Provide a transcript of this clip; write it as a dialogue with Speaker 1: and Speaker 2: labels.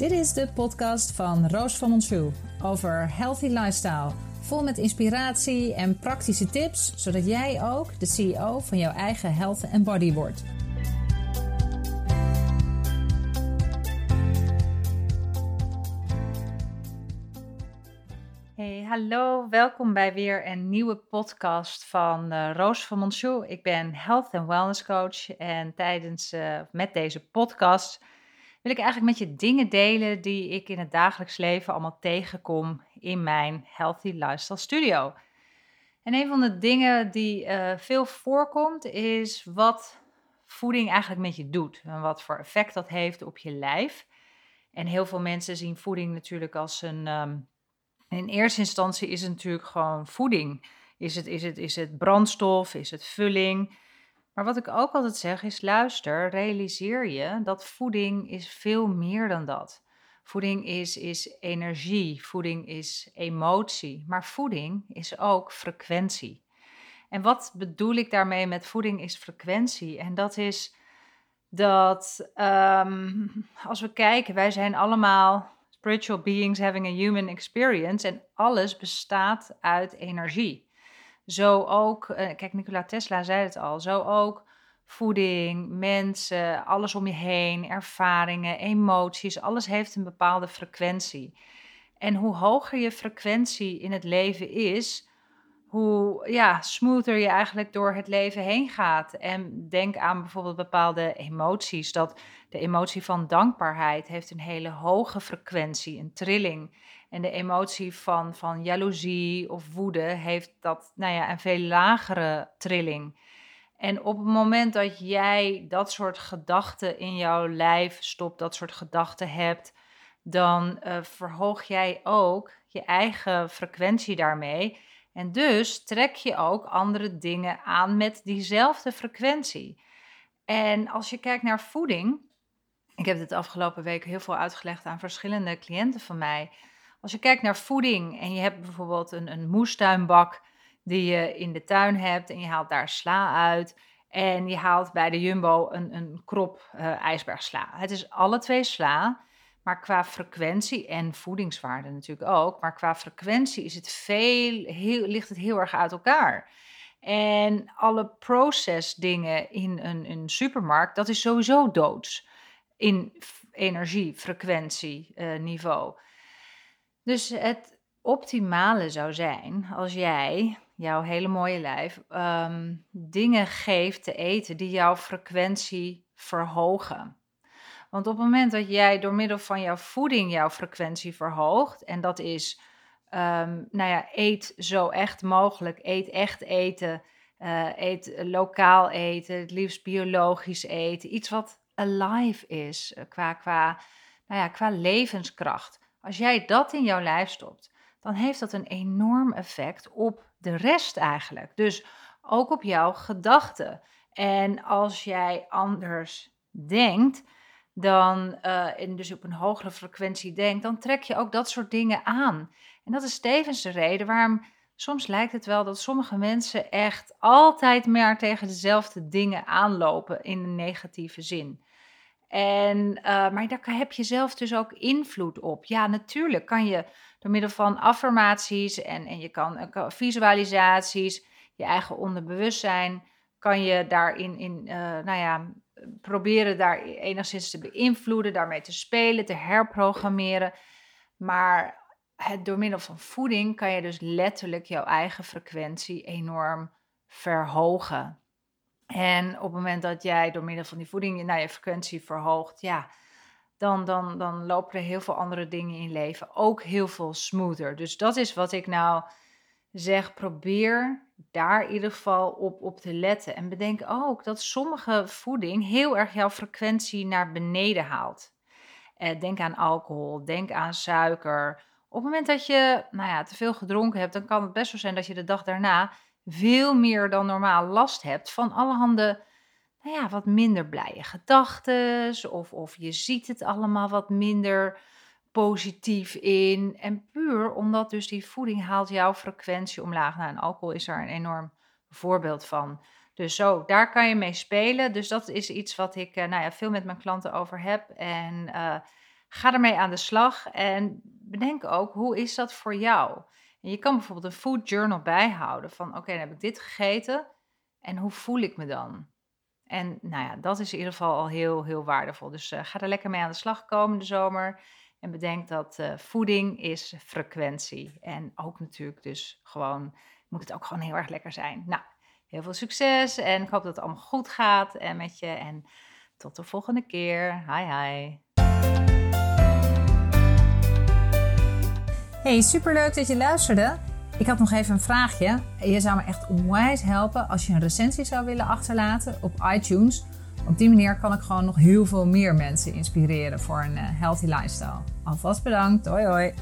Speaker 1: Dit is de podcast van Roos van Monsou over healthy lifestyle. Vol met inspiratie en praktische tips, zodat jij ook de CEO van jouw eigen health en body wordt. Hey, hallo, welkom bij weer een nieuwe podcast van uh, Roos van Monsou. Ik ben health en wellness coach en tijdens uh, met deze podcast wil ik eigenlijk met je dingen delen die ik in het dagelijks leven allemaal tegenkom in mijn Healthy Lifestyle Studio. En een van de dingen die uh, veel voorkomt is wat voeding eigenlijk met je doet en wat voor effect dat heeft op je lijf. En heel veel mensen zien voeding natuurlijk als een. Um, in eerste instantie is het natuurlijk gewoon voeding. Is het, is, het, is het brandstof? Is het vulling? Maar wat ik ook altijd zeg is: luister, realiseer je dat voeding is veel meer dan dat. Voeding is, is energie, voeding is emotie, maar voeding is ook frequentie. En wat bedoel ik daarmee met voeding is frequentie? En dat is dat um, als we kijken, wij zijn allemaal spiritual beings having a human experience en alles bestaat uit energie. Zo ook, uh, kijk, Nikola Tesla zei het al, zo ook voeding, mensen, alles om je heen, ervaringen, emoties, alles heeft een bepaalde frequentie. En hoe hoger je frequentie in het leven is, hoe ja, smoother je eigenlijk door het leven heen gaat. En denk aan bijvoorbeeld bepaalde emoties. Dat de emotie van dankbaarheid heeft een hele hoge frequentie, een trilling. En de emotie van, van jaloezie of woede heeft dat, nou ja, een veel lagere trilling. En op het moment dat jij dat soort gedachten in jouw lijf stopt, dat soort gedachten hebt, dan uh, verhoog jij ook je eigen frequentie daarmee. En dus trek je ook andere dingen aan met diezelfde frequentie. En als je kijkt naar voeding, ik heb dit afgelopen week heel veel uitgelegd aan verschillende cliënten van mij. Als je kijkt naar voeding en je hebt bijvoorbeeld een, een moestuinbak die je in de tuin hebt en je haalt daar sla uit. En je haalt bij de Jumbo een, een krop uh, ijsbergsla. Het is alle twee sla, maar qua frequentie en voedingswaarde natuurlijk ook. Maar qua frequentie is het veel, heel, ligt het heel erg uit elkaar. En alle process dingen in een, een supermarkt, dat is sowieso doods. In energie, frequentie, uh, niveau. Dus het optimale zou zijn als jij jouw hele mooie lijf ehm, dingen geeft te eten die jouw frequentie verhogen. Want op het moment dat jij door middel van jouw voeding jouw frequentie verhoogt, en dat is, um, nou ja, eet zo echt mogelijk, eet echt eten, uh, eet lokaal eten, het liefst biologisch eten, iets wat alive is uh, qua, qua, nou ja, qua levenskracht. Als jij dat in jouw lijf stopt, dan heeft dat een enorm effect op de rest eigenlijk. Dus ook op jouw gedachten. En als jij anders denkt, dan, uh, en dus op een hogere frequentie denkt, dan trek je ook dat soort dingen aan. En dat is tevens de reden waarom soms lijkt het wel dat sommige mensen echt altijd maar tegen dezelfde dingen aanlopen in een negatieve zin. En, uh, maar daar heb je zelf dus ook invloed op. Ja, natuurlijk kan je door middel van affirmaties en, en je kan, uh, visualisaties, je eigen onderbewustzijn, kan je daarin in, nou ja, proberen daar enigszins te beïnvloeden, daarmee te spelen, te herprogrammeren. Maar het, door middel van voeding kan je dus letterlijk jouw eigen frequentie enorm verhogen. En op het moment dat jij door middel van die voeding naar je frequentie verhoogt, ja, dan, dan, dan lopen er heel veel andere dingen in leven ook heel veel smoother. Dus dat is wat ik nou zeg, probeer daar in ieder geval op, op te letten. En bedenk ook dat sommige voeding heel erg jouw frequentie naar beneden haalt. Eh, denk aan alcohol, denk aan suiker. Op het moment dat je nou ja, te veel gedronken hebt, dan kan het best wel zijn dat je de dag daarna veel meer dan normaal last hebt van allerhande, nou ja, wat minder blije gedachten. Of, of je ziet het allemaal wat minder positief in. En puur omdat dus die voeding haalt jouw frequentie omlaag. Nou, en alcohol is daar een enorm voorbeeld van. Dus zo, daar kan je mee spelen. Dus dat is iets wat ik uh, nou ja, veel met mijn klanten over heb. En uh, Ga ermee aan de slag en bedenk ook hoe is dat voor jou. En je kan bijvoorbeeld een food journal bijhouden van oké, dan heb ik dit gegeten en hoe voel ik me dan? En nou ja, dat is in ieder geval al heel, heel waardevol. Dus uh, ga er lekker mee aan de slag komende zomer. En bedenk dat uh, voeding is frequentie. En ook natuurlijk dus gewoon, moet het ook gewoon heel erg lekker zijn. Nou, heel veel succes en ik hoop dat het allemaal goed gaat en met je. En tot de volgende keer. Hi hi.
Speaker 2: Hey, superleuk dat je luisterde. Ik had nog even een vraagje. Je zou me echt onwijs helpen als je een recensie zou willen achterlaten op iTunes. Op die manier kan ik gewoon nog heel veel meer mensen inspireren voor een eh, healthy lifestyle. Alvast bedankt. Hoi hoi.